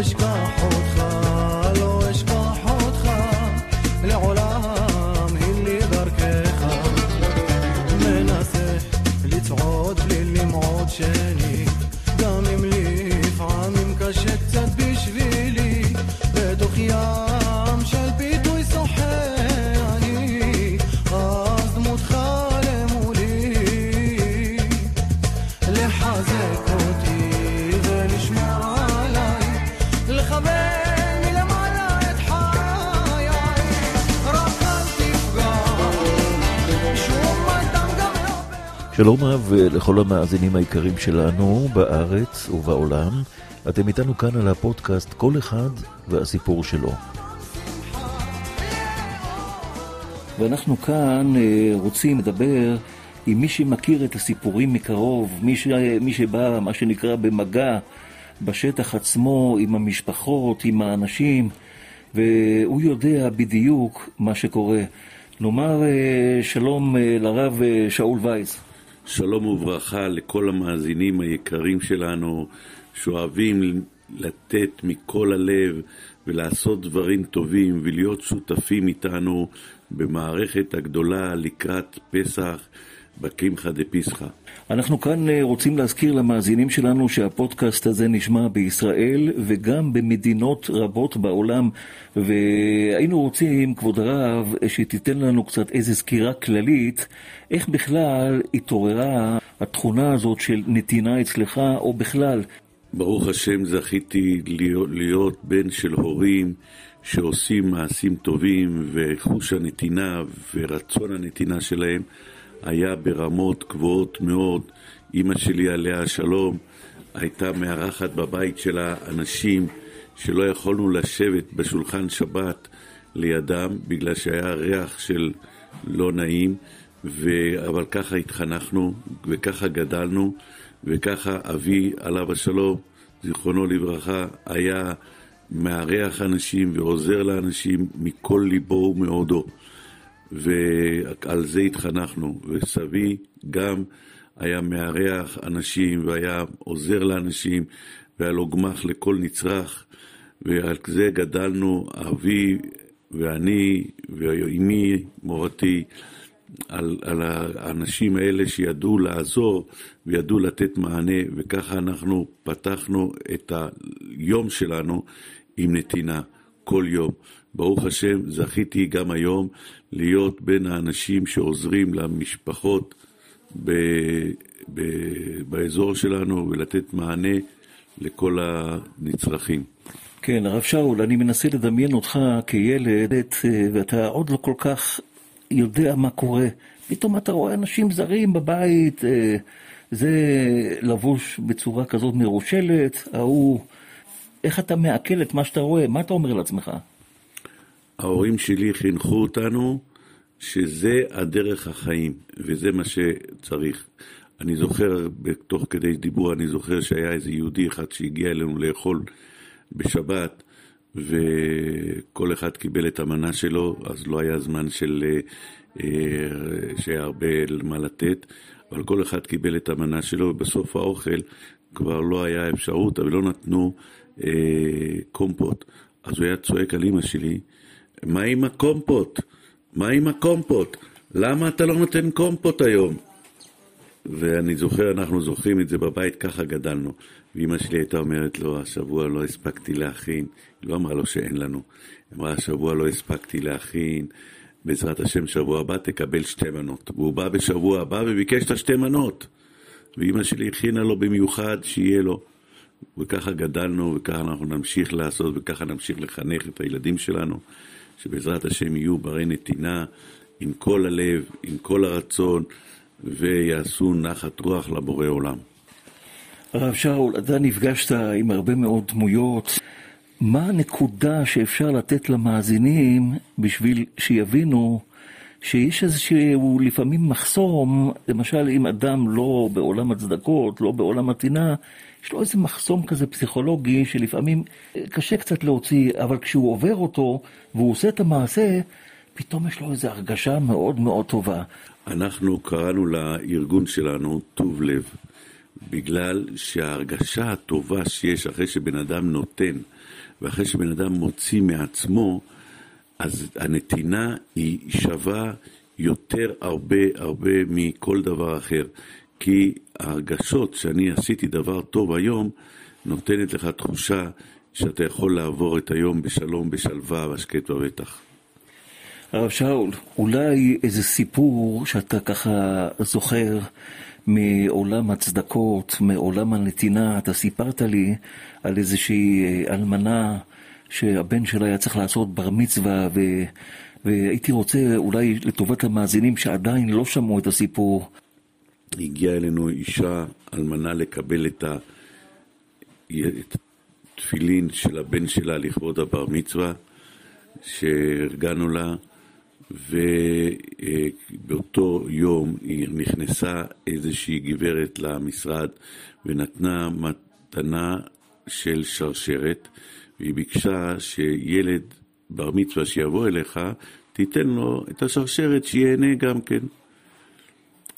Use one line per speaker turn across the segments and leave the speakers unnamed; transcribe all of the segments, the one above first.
אשכח אותך.
שלום רב לכל המאזינים היקרים שלנו בארץ ובעולם. אתם איתנו כאן על הפודקאסט כל אחד והסיפור שלו. ואנחנו כאן אה, רוצים לדבר עם מי שמכיר את הסיפורים מקרוב, מי, ש... מי שבא, מה שנקרא, במגע בשטח עצמו, עם המשפחות, עם האנשים, והוא יודע בדיוק מה שקורה. נאמר אה, שלום אה, לרב שאול וייס.
שלום וברכה לכל המאזינים היקרים שלנו, שאוהבים לתת מכל הלב ולעשות דברים טובים ולהיות שותפים איתנו במערכת הגדולה לקראת פסח בקמחא דפסחא.
אנחנו כאן אה, רוצים להזכיר למאזינים שלנו שהפודקאסט הזה נשמע בישראל וגם במדינות רבות בעולם והיינו רוצים, כבוד הרב, שתיתן לנו קצת איזו סקירה כללית איך בכלל התעוררה התכונה הזאת של נתינה אצלך או בכלל.
ברוך השם זכיתי להיות, להיות בן של הורים שעושים מעשים טובים וחוש הנתינה ורצון הנתינה שלהם היה ברמות גבוהות מאוד. אימא שלי עליה השלום הייתה מארחת בבית שלה אנשים שלא יכולנו לשבת בשולחן שבת לידם בגלל שהיה ריח של לא נעים, ו... אבל ככה התחנכנו וככה גדלנו וככה אבי עליו השלום, זיכרונו לברכה, היה מארח אנשים ועוזר לאנשים מכל ליבו ומאודו. ועל זה התחנכנו, וסבי גם היה מארח אנשים והיה עוזר לאנשים והיה לו גמח לכל נצרך. ועל זה גדלנו אבי ואני ואימי, מורתי, על, על האנשים האלה שידעו לעזור וידעו לתת מענה. וככה אנחנו פתחנו את היום שלנו עם נתינה כל יום. ברוך השם, זכיתי גם היום להיות בין האנשים שעוזרים למשפחות ב, ב, באזור שלנו ולתת מענה לכל הנצרכים.
כן, הרב שאול, אני מנסה לדמיין אותך כילד, אה, ואתה עוד לא כל כך יודע מה קורה. פתאום אתה רואה אנשים זרים בבית, אה, זה לבוש בצורה כזאת מרושלת, ההוא... איך אתה מעכל את מה שאתה רואה? מה אתה אומר לעצמך?
ההורים שלי חינכו אותנו שזה הדרך החיים, וזה מה שצריך. אני זוכר, תוך כדי דיבור, אני זוכר שהיה איזה יהודי אחד שהגיע אלינו לאכול בשבת, וכל אחד קיבל את המנה שלו, אז לא היה זמן של... אה, שהיה הרבה מה לתת, אבל כל אחד קיבל את המנה שלו, ובסוף האוכל כבר לא היה אפשרות, אבל לא נתנו אה, קומפוט. אז הוא היה צועק על אמא שלי, מה עם הקומפוט? מה עם הקומפוט? למה אתה לא נותן קומפוט היום? ואני זוכר, אנחנו זוכרים את זה בבית, ככה גדלנו. ואימא שלי הייתה אומרת לו, השבוע לא הספקתי להכין. היא לא אמרה לו שאין לנו. היא אמרה, השבוע לא הספקתי להכין, בעזרת השם, שבוע הבא תקבל שתי מנות. והוא בא בשבוע הבא וביקש את השתי מנות. ואימא שלי הכינה לו במיוחד שיהיה לו. וככה גדלנו, וככה אנחנו נמשיך לעשות, וככה נמשיך לחנך את הילדים שלנו, שבעזרת השם יהיו ברי נתינה עם כל הלב, עם כל הרצון, ויעשו נחת רוח לבורא עולם.
הרב שאול, אתה נפגשת עם הרבה מאוד דמויות. מה הנקודה שאפשר לתת למאזינים בשביל שיבינו שיש איזשהו לפעמים מחסום, למשל אם אדם לא בעולם הצדקות, לא בעולם הטינה, יש לו איזה מחסום כזה פסיכולוגי שלפעמים קשה קצת להוציא, אבל כשהוא עובר אותו והוא עושה את המעשה, פתאום יש לו איזו הרגשה מאוד מאוד טובה.
אנחנו קראנו לארגון שלנו טוב לב, בגלל שההרגשה הטובה שיש אחרי שבן אדם נותן, ואחרי שבן אדם מוציא מעצמו, אז הנתינה היא שווה יותר הרבה הרבה מכל דבר אחר. כי ההרגשות שאני עשיתי דבר טוב היום, נותנת לך תחושה שאתה יכול לעבור את היום בשלום, בשלווה, בשקט ובטח.
הרב שאול, אולי איזה סיפור שאתה ככה זוכר מעולם הצדקות, מעולם הנתינה, אתה סיפרת לי על איזושהי אה, אלמנה שהבן שלה היה צריך לעשות בר מצווה ו... והייתי רוצה אולי לטובת המאזינים שעדיין לא שמעו את הסיפור,
הגיעה אלינו אישה אלמנה לקבל את התפילין של הבן שלה לכבוד הבר מצווה שארגנו לה, ובאותו יום נכנסה איזושהי גברת למשרד ונתנה מתנה של שרשרת, והיא ביקשה שילד בר מצווה שיבוא אליך, תיתן לו את השרשרת שיהנה גם כן.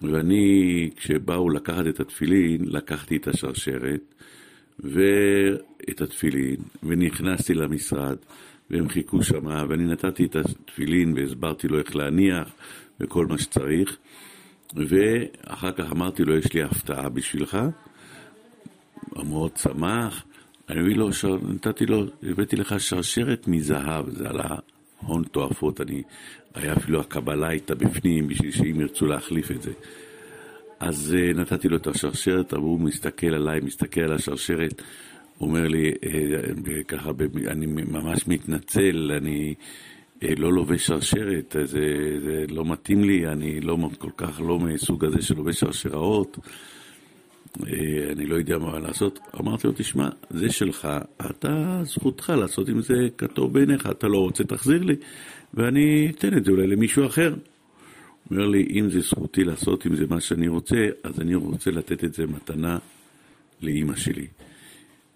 ואני, כשבאו לקחת את התפילין, לקחתי את השרשרת ואת התפילין, ונכנסתי למשרד, והם חיכו שמה, ואני נתתי את התפילין והסברתי לו איך להניח וכל מה שצריך, ואחר כך אמרתי לו, יש לי הפתעה בשבילך, הוא מאוד שמח, אני מביא לו. נתתי לו, הבאתי לך שרשרת מזהב, זה עלה הון תועפות, אני, היה אפילו הקבלה הייתה בפנים בשביל שאם ירצו להחליף את זה. אז uh, נתתי לו את השרשרת, והוא מסתכל עליי, מסתכל על השרשרת, אומר לי, uh, ככה, אני ממש מתנצל, אני לא לובש שרשרת, זה, זה לא מתאים לי, אני לא כל כך לא מסוג הזה שלובש שרשראות. אני לא יודע מה לעשות. אמרתי לו, תשמע, זה שלך, אתה, זכותך לעשות עם זה כתוב בעיניך, אתה לא רוצה, תחזיר לי, ואני אתן את זה אולי למישהו אחר. הוא אומר לי, אם זה זכותי לעשות עם זה מה שאני רוצה, אז אני רוצה לתת את זה מתנה לאימא שלי.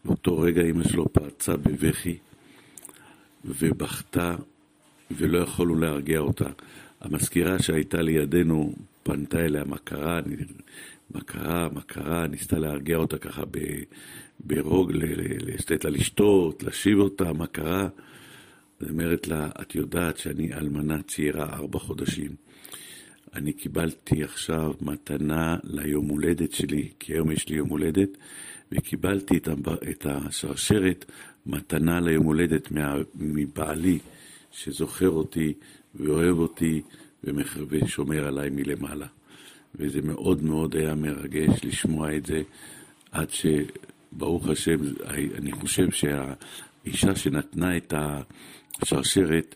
באותו רגע אימא שלו פרצה בבכי ובכתה ולא יכולנו להרגיע אותה. המזכירה שהייתה לידינו פנתה אליה, מה קרה? מה קרה? מה קרה? ניסתה להרגיע אותה ככה ברוג, לתת לה לשתות, להשיב אותה, מה קרה? היא אומרת לה, את יודעת שאני אלמנה צעירה ארבע חודשים. אני קיבלתי עכשיו מתנה ליום הולדת שלי, כי היום יש לי יום הולדת, וקיבלתי את השרשרת מתנה ליום הולדת מבעלי, שזוכר אותי ואוהב אותי ושומר עליי מלמעלה. וזה מאוד מאוד היה מרגש לשמוע את זה, עד שברוך השם, אני חושב שהאישה שנתנה את השרשרת,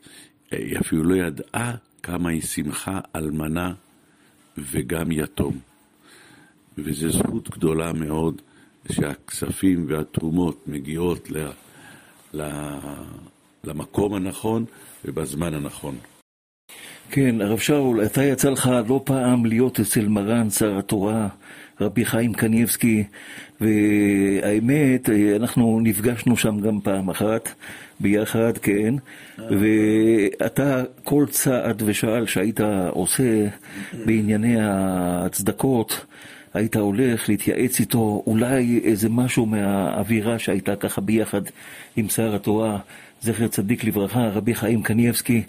היא אפילו לא ידעה כמה היא שמחה אלמנה וגם יתום. וזו זכות גדולה מאוד שהכספים והתרומות מגיעות ל, ל, למקום הנכון ובזמן הנכון.
כן, הרב שאול, אתה יצא לך לא פעם להיות אצל מרן שר התורה, רבי חיים קניבסקי, והאמת, אנחנו נפגשנו שם גם פעם אחת, ביחד, כן, ואתה כל צעד ושאל שהיית עושה בענייני הצדקות, היית הולך להתייעץ איתו, אולי איזה משהו מהאווירה שהייתה ככה ביחד עם שר התורה, זכר צדיק לברכה, רבי חיים קניבסקי,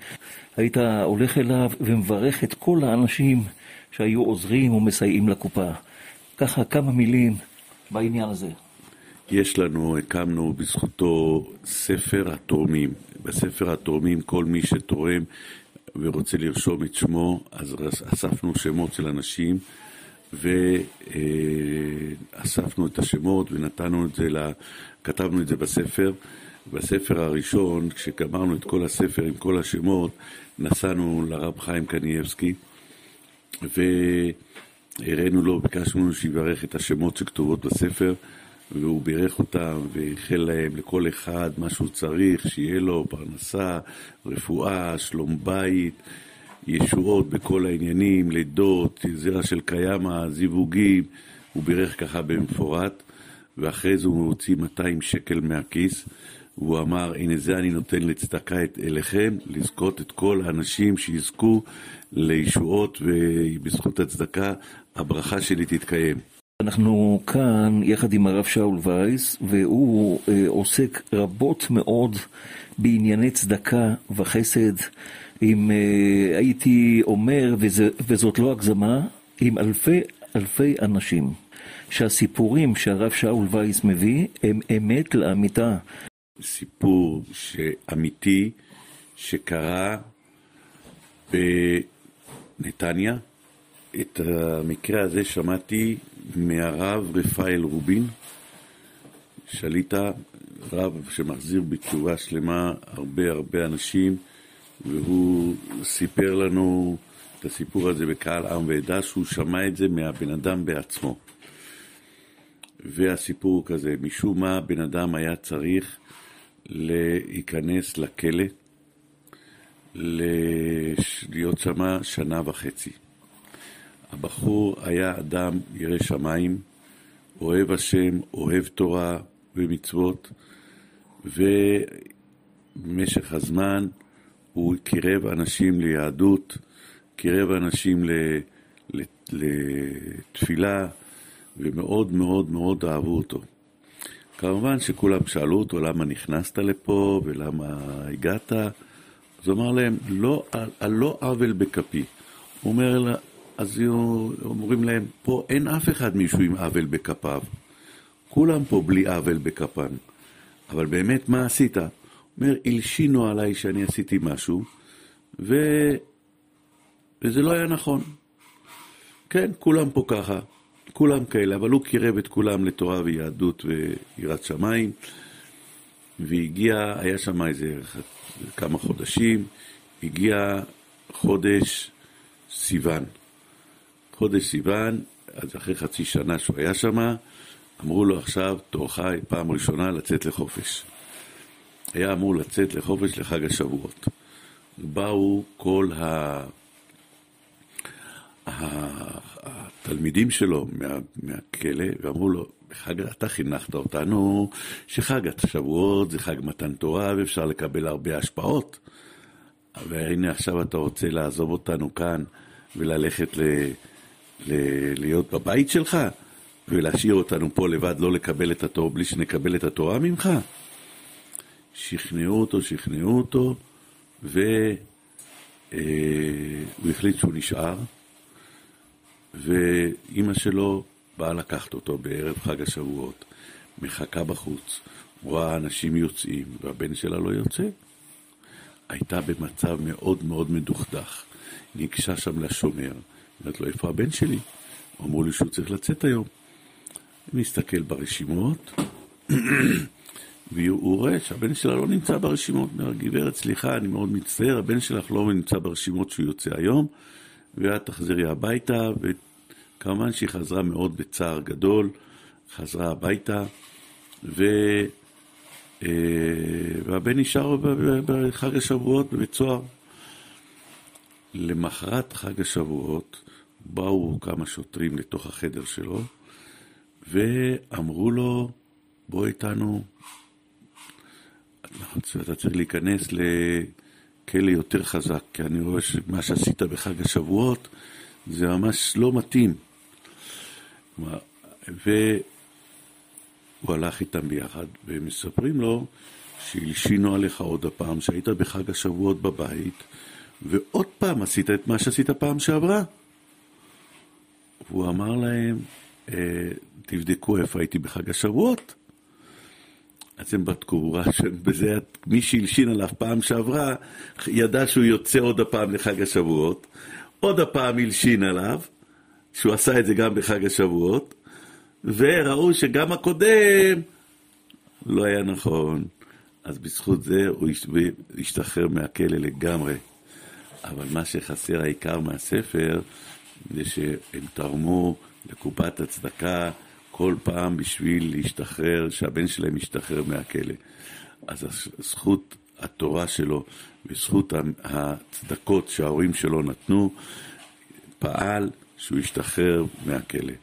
היית הולך אליו ומברך את כל האנשים שהיו עוזרים ומסייעים לקופה. ככה כמה מילים בעניין הזה.
יש לנו, הקמנו בזכותו ספר התורמים. בספר התורמים כל מי שתורם ורוצה לרשום את שמו, אז אספנו שמות של אנשים ואספנו את השמות ונתנו את זה, כתבנו את זה בספר. בספר הראשון, כשגמרנו את כל הספר עם כל השמות, נסענו לרב חיים קניאבסקי והראינו לו, ביקשנו ממנו שיברך את השמות שכתובות בספר והוא בירך אותם ואיחל להם לכל אחד מה שהוא צריך, שיהיה לו פרנסה, רפואה, שלום בית, ישועות בכל העניינים, לידות, זרע של קיימא, זיווגים, הוא בירך ככה במפורט ואחרי זה הוא הוציא 200 שקל מהכיס והוא אמר, הנה זה אני נותן לצדקה אליכם, לזכות את כל האנשים שיזכו לישועות ובזכות הצדקה הברכה שלי תתקיים.
אנחנו כאן יחד עם הרב שאול וייס, והוא אה, עוסק רבות מאוד בענייני צדקה וחסד, עם, אה, הייתי אומר, וזה, וזאת לא הגזמה, עם אלפי אלפי אנשים. שהסיפורים שהרב שאול וייס מביא הם אמת לאמיתה.
סיפור שאמיתי שקרה בנתניה. את המקרה הזה שמעתי מהרב רפאל רובין, שליטה, רב שמחזיר בתשובה שלמה הרבה הרבה אנשים, והוא סיפר לנו את הסיפור הזה בקהל עם ועדה, שהוא שמע את זה מהבן אדם בעצמו. והסיפור הוא כזה, משום מה בן אדם היה צריך להיכנס לכלא, להיות שמה שנה וחצי. הבחור היה אדם ירא שמיים, אוהב השם, אוהב תורה ומצוות, ובמשך הזמן הוא קירב אנשים ליהדות, קירב אנשים לתפילה, ומאוד מאוד מאוד אהבו אותו. כמובן שכולם שאלו אותו למה נכנסת לפה ולמה הגעת, אז הוא אמר להם, לא, על לא עוול בכפי. הוא אומר, אז אומרים להם, פה אין אף אחד מישהו עם עוול בכפיו. כולם פה בלי עוול בכפם. אבל באמת, מה עשית? הוא אומר, הלשינו עליי שאני עשיתי משהו, ו... וזה לא היה נכון. כן, כולם פה ככה. כולם כאלה, אבל הוא קירב את כולם לתורה ויהדות ויראת שמיים, והגיע, היה שם איזה כמה חודשים, הגיע חודש סיוון. חודש סיוון, אז אחרי חצי שנה שהוא היה שם, אמרו לו עכשיו, תורך פעם ראשונה לצאת לחופש. היה אמור לצאת לחופש לחג השבועות. באו כל ה... התלמידים שלו מה, מהכלא ואמרו לו, בחג, אתה חינכת אותנו שחג השבועות זה חג מתן תורה ואפשר לקבל הרבה השפעות. והנה עכשיו אתה רוצה לעזוב אותנו כאן וללכת ל, ל, להיות בבית שלך ולהשאיר אותנו פה לבד, לא לקבל את התורה, בלי שנקבל את התורה ממך? שכנעו אותו, שכנעו אותו, והוא אה, החליט שהוא נשאר. ואימא שלו באה לקחת אותו בערב חג השבועות, מחכה בחוץ, רואה אנשים יוצאים, והבן שלה לא יוצא. הייתה במצב מאוד מאוד מדוכדך. ניגשה שם לשומר, אומרת לו, איפה הבן שלי? אמרו לי שהוא צריך לצאת היום. מסתכל ברשימות, והוא רואה שהבן שלה לא נמצא ברשימות. אומר, גברת, סליחה, אני מאוד מצטער, הבן שלך לא נמצא ברשימות שהוא יוצא היום. ואת תחזרי הביתה, וכמובן שהיא חזרה מאוד בצער גדול, חזרה הביתה, ו... אה, והבן נשאר בחג השבועות בבית סוהר. למחרת חג השבועות באו כמה שוטרים לתוך החדר שלו ואמרו לו, בוא איתנו, אתה צריך להיכנס כלא יותר חזק, כי אני רואה שמה שעשית בחג השבועות זה ממש לא מתאים. והוא הלך איתם ביחד, והם מספרים לו שהלשינו עליך עוד הפעם, שהיית בחג השבועות בבית, ועוד פעם עשית את מה שעשית פעם שעברה. והוא אמר להם, אה, תבדקו איפה הייתי בחג השבועות. הוא ראה שבזה מי שהלשין עליו פעם שעברה, ידע שהוא יוצא עוד הפעם לחג השבועות, עוד הפעם הלשין עליו, שהוא עשה את זה גם בחג השבועות, וראו שגם הקודם לא היה נכון. אז בזכות זה הוא השתחרר מהכלא לגמרי. אבל מה שחסר העיקר מהספר, זה שהם תרמו לקופת הצדקה כל פעם בשביל להשתחרר, שהבן שלהם ישתחרר מהכלא. אז זכות התורה שלו וזכות הצדקות שההורים שלו נתנו, פעל שהוא ישתחרר מהכלא.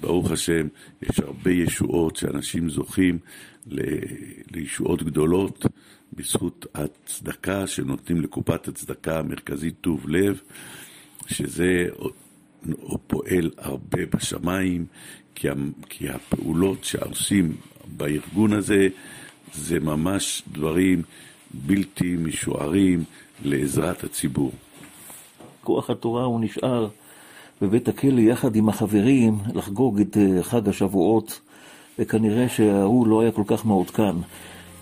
ברוך השם, יש הרבה ישועות שאנשים זוכים לישועות גדולות בזכות הצדקה שנותנים לקופת הצדקה המרכזית טוב לב, שזה פועל הרבה בשמיים, כי, הפעולות שעושים בארגון הזה זה ממש דברים בלתי משוערים לעזרת הציבור.
כוח התורה הוא נשאר בבית הכלא יחד עם החברים לחגוג את אה, חג השבועות, וכנראה שההוא לא היה כל כך מעודכן.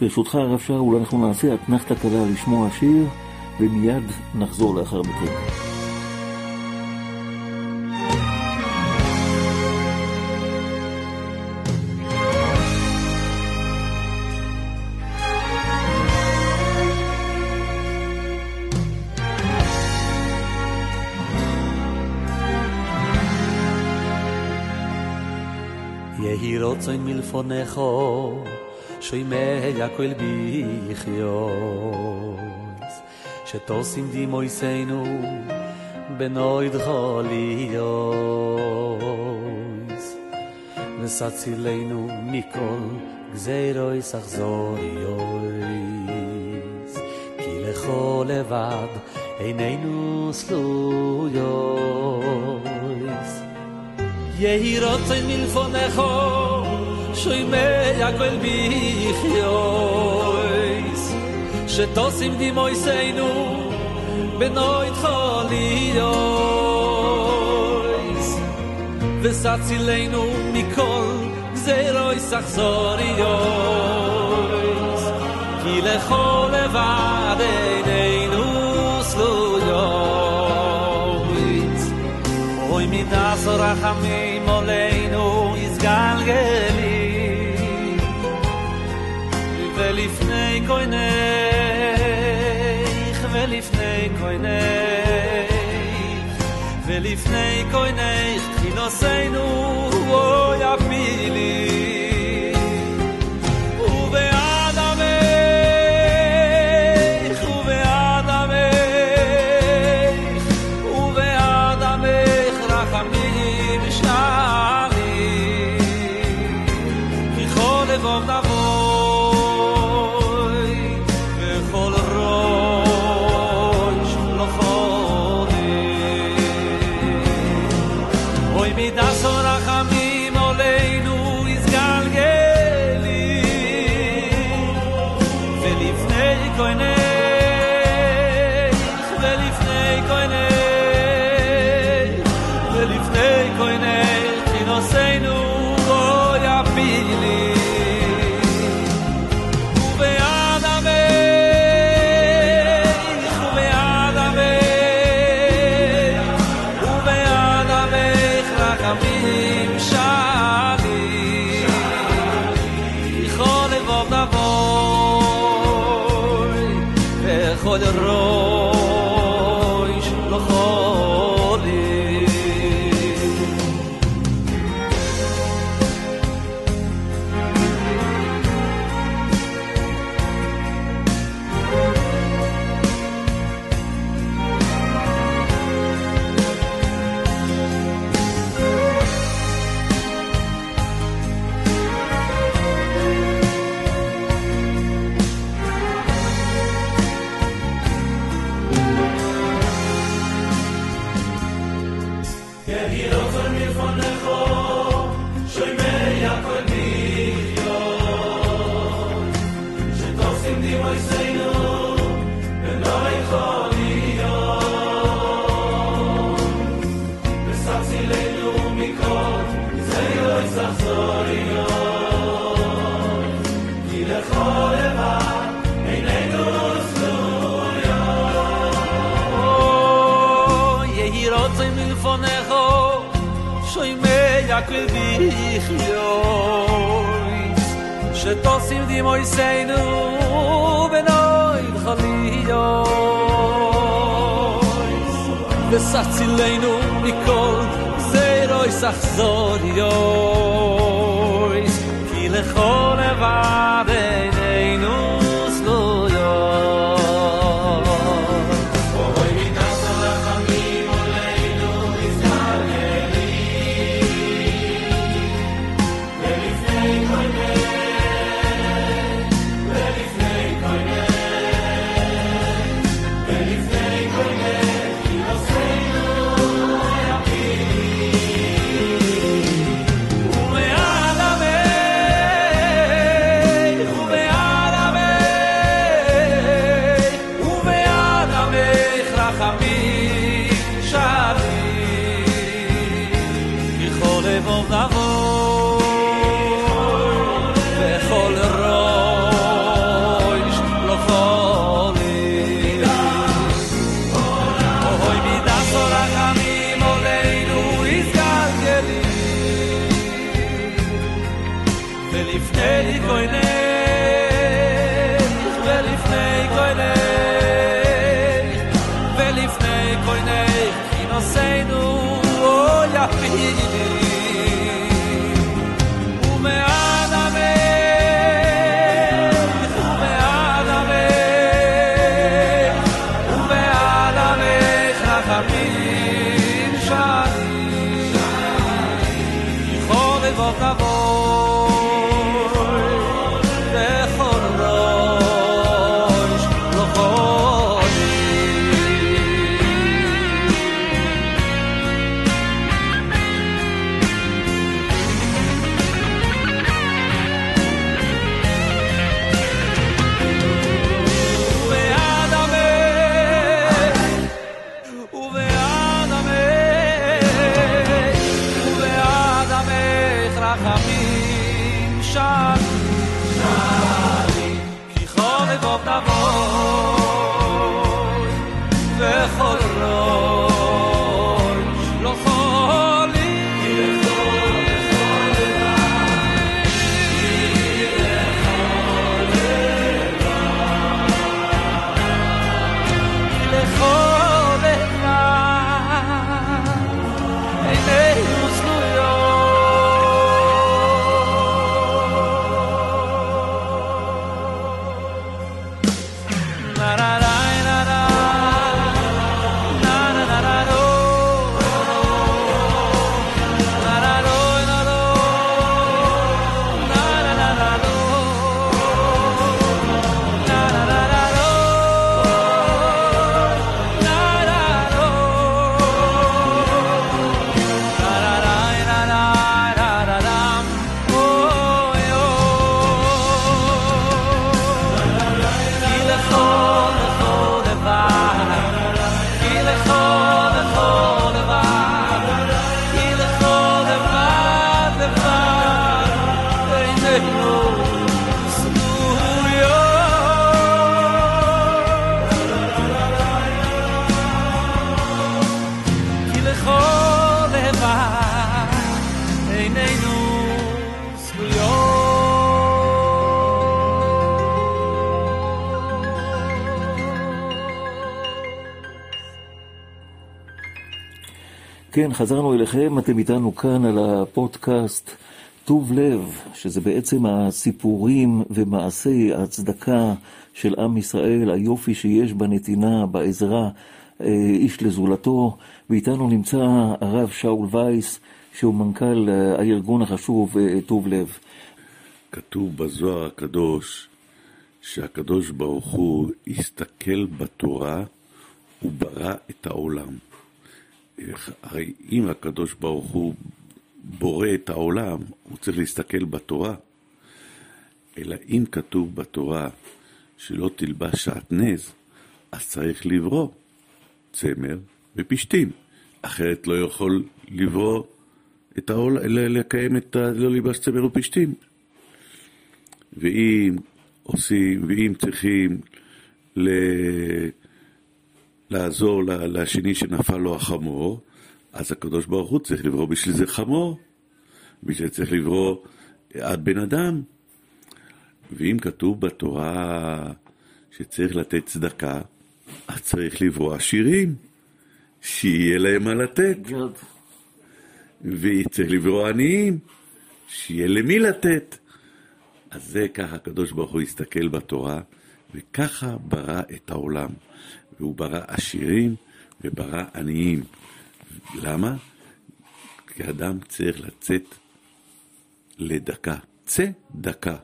ברשותך הרב שאול, אנחנו נעשה אתנחתא קלה לשמוע שיר, ומיד נחזור לאחר מכן.
יהי רוצן מלפונךו, שוימי הכל ביחיוס, שתוסים דימויסנו בנויד חוליוס, וסצילנו מכל גזירויס אכזוריוס, כי לכל לבד איננו סלויוס. יהי רוצן מלפונךו, שוימי הכל ביחיוס, שתוסים דימויסנו בנויד חוליוס, וסצילנו מכל גזירויס אכזוריוס, כי לכל לבד oy mit das rachamim moleinu iz galgeli vel ifnei koine ich vel ifnei koine vel koine ich nosenu oy apili שטוסים דימוי סיינו בנוי חליוס וסצי לינו מכל זה סחזור יויס כי לכל לבדנו
כן, חזרנו אליכם, אתם איתנו כאן על הפודקאסט טוב לב, שזה בעצם הסיפורים ומעשי הצדקה של עם ישראל, היופי שיש בנתינה, בעזרה, אה, איש לזולתו, ואיתנו נמצא הרב שאול וייס, שהוא מנכ"ל אה, הארגון החשוב אה, טוב לב.
כתוב בזוהר הקדוש שהקדוש ברוך הוא הסתכל בתורה וברא את העולם. הרי אם הקדוש ברוך הוא בורא את העולם, הוא צריך להסתכל בתורה. אלא אם כתוב בתורה שלא תלבש שעטנז, אז צריך לברוא צמר ופשתים. אחרת לא יכול לברוא את העולם, לקיים את ה... לא ללבש צמר ופשתים. ואם עושים, ואם צריכים ל... לעזור לשני שנפל לו החמור, אז הקדוש ברוך הוא צריך לברוא בשביל זה חמור, בשביל זה צריך לברוא עד בן אדם. ואם כתוב בתורה שצריך לתת צדקה, אז צריך לברוא עשירים, שיהיה להם מה לתת. וצריך לברוא עניים, שיהיה למי לתת. אז זה ככה הקדוש ברוך הוא הסתכל בתורה, וככה ברא את העולם. והוא ברא עשירים וברא עניים. למה? כי אדם צריך לצאת לדקה. צא דקה.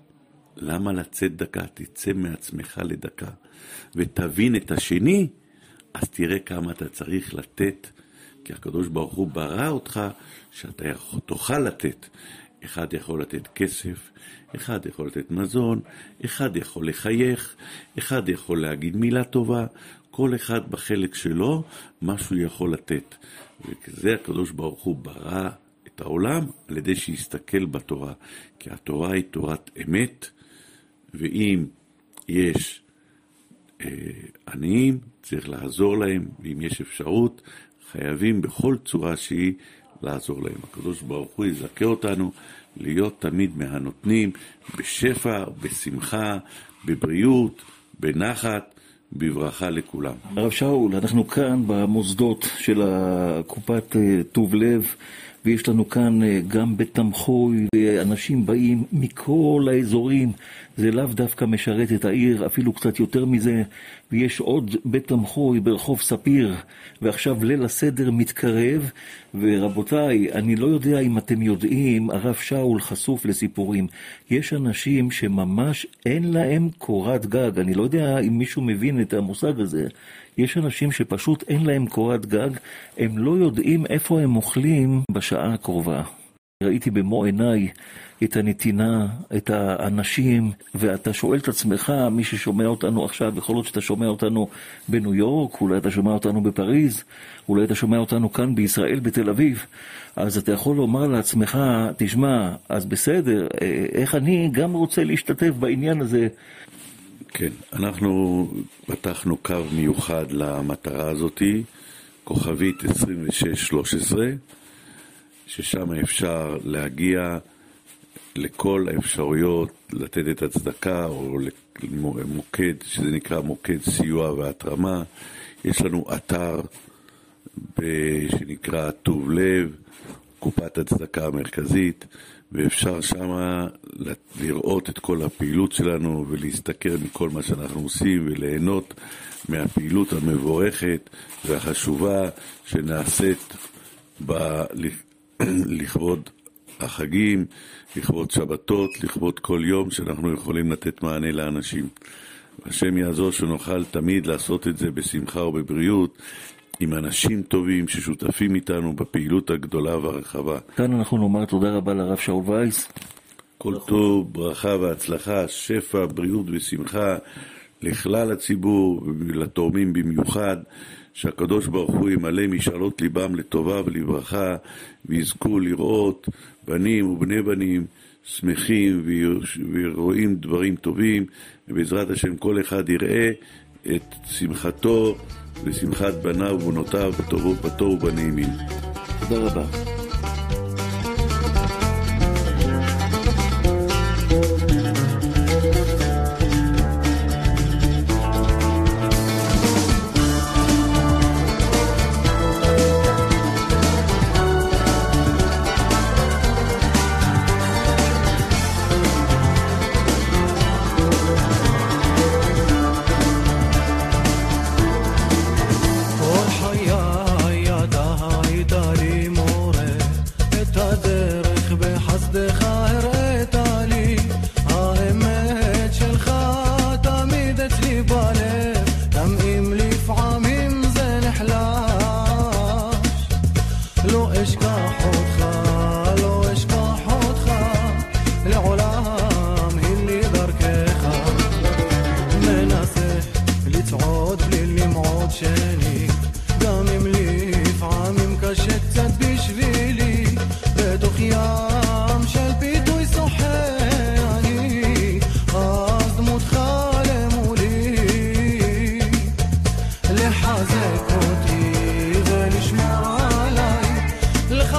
למה לצאת דקה? תצא מעצמך לדקה, ותבין את השני, אז תראה כמה אתה צריך לתת, כי הקדוש ברוך הוא ברא אותך שאתה יכול, תוכל לתת. אחד יכול לתת כסף, אחד יכול לתת מזון, אחד יכול לחייך, אחד יכול להגיד מילה טובה, כל אחד בחלק שלו, מה שהוא יכול לתת. וזה הקדוש ברוך הוא ברא את העולם על ידי שיסתכל בתורה, כי התורה היא תורת אמת, ואם יש אה, עניים, צריך לעזור להם, ואם יש אפשרות, חייבים בכל צורה שהיא לעזור להם. הקדוש ברוך הוא יזכה אותנו להיות תמיד מהנותנים, בשפע, בשמחה, בבריאות, בנחת, בברכה לכולם.
הרב שאול, אנחנו כאן במוסדות של קופת אה, טוב לב, ויש לנו כאן אה, גם בתמחוי, ואנשים באים מכל האזורים, זה לאו דווקא משרת את העיר, אפילו קצת יותר מזה, ויש עוד בית תמחוי ברחוב ספיר, ועכשיו ליל הסדר מתקרב, ורבותיי, אני לא יודע אם אתם יודעים, הרב שאול חשוף לסיפורים. יש אנשים שממש אין להם קורת גג, אני לא יודע אם מישהו מבין את המושג הזה. יש אנשים שפשוט אין להם קורת גג, הם לא יודעים איפה הם אוכלים בשעה הקרובה. ראיתי במו עיניי את הנתינה, את האנשים, ואתה שואל את עצמך, מי ששומע אותנו עכשיו, יכול להיות שאתה שומע אותנו בניו יורק, אולי אתה שומע אותנו בפריז, אולי אתה שומע אותנו כאן בישראל, בתל אביב, אז אתה יכול לומר לעצמך, תשמע, אז בסדר, אה, איך אני גם רוצה להשתתף בעניין הזה?
כן, אנחנו פתחנו קו מיוחד למטרה הזאתי, כוכבית 2613, ששם אפשר להגיע לכל האפשרויות לתת את הצדקה, או למוקד, שזה נקרא מוקד סיוע והתרמה. יש לנו אתר שנקרא טוב לב, קופת הצדקה המרכזית, ואפשר שם לראות את כל הפעילות שלנו ולהסתכל מכל מה שאנחנו עושים וליהנות מהפעילות המבורכת והחשובה שנעשית ב... לכבוד החגים, לכבוד שבתות, לכבוד כל יום שאנחנו יכולים לתת מענה לאנשים. השם יעזור שנוכל תמיד לעשות את זה בשמחה ובבריאות, עם אנשים טובים ששותפים איתנו בפעילות הגדולה והרחבה.
כאן אנחנו נאמר תודה רבה לרב שאול וייס.
כל טוב, ברכה והצלחה, שפע, בריאות ושמחה לכלל הציבור ולתורמים במיוחד, שהקדוש ברוך הוא ימלא משאלות ליבם לטובה ולברכה, ויזכו לראות בנים ובני בנים שמחים ורואים דברים טובים, ובעזרת השם כל אחד יראה את שמחתו ושמחת בניו ובנותיו בתוהו ובנעימים.
תודה רבה.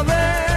saber.